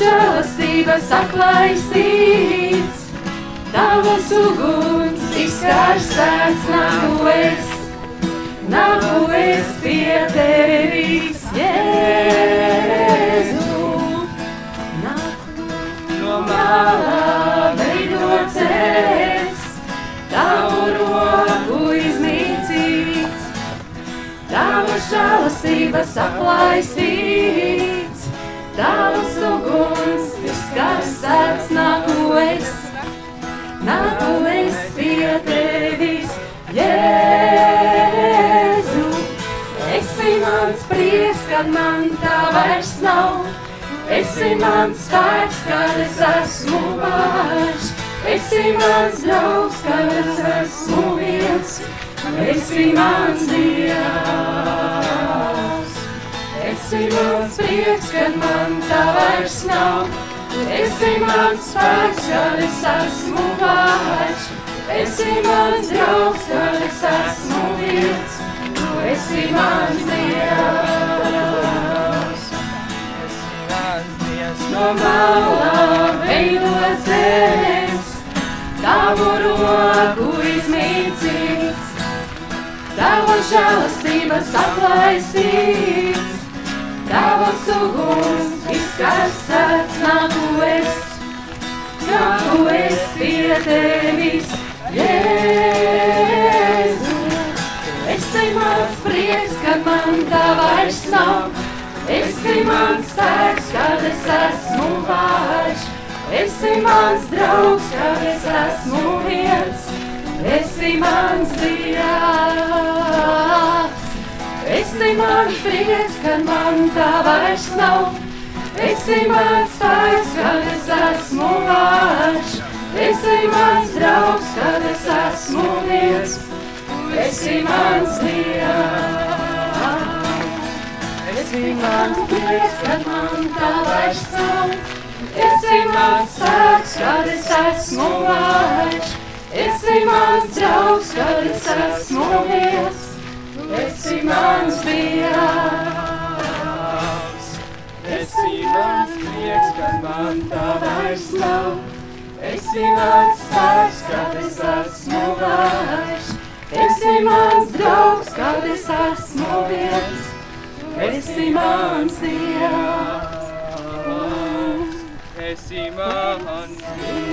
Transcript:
žēlastības aplaisīts, tavas uguns izkarsēts nāku es, nāku es pie tevis, Jēzu. Nāku no malā veidots es, tavu roku iznīcīts, tavas žēlastības aplaisīts, nāku es pie tevis, Jēzu. Esi mans prieks, kad man tā vairs nav, esi mans spēks, kad es esmu vājš, esi mans draugs, kad es esmu viens, esi mans dievs. Esi mans prieks, kad man tā vairs nav, esi mans spēks, kad es esmu vājš, esi mans draugs, kad es esmu viens, esi mans dievs. No malā veidots es, tavu roku izmīcīts, tava žēlastības aplaisīts, tavas uguns izkarsēts nāku es, nāku es pie tevis, Jēzu. Esi mans prieks, kad man tā vairs nav, esi mans spēks, kad es esmu vājš, esi mans draugs, kad es esmu viens, esi mans dievs. Esi mans prieks, kad man tā vairs nav, esi mans spēks, kad es esmu vājš, esi mans dievs. Esi mans prieks, kad man tā vairs nav, esi mans spēks, kad es esmu vājš, esi mans draugs, kad es esmu viens, esi mans dievs. Esi mans prieks, kad man tā vairs nav, esi mans spēks, kad es esmu vājš, esi mans draugs, kad es esmu viens, esi mans dievs. Esi mans Dievs.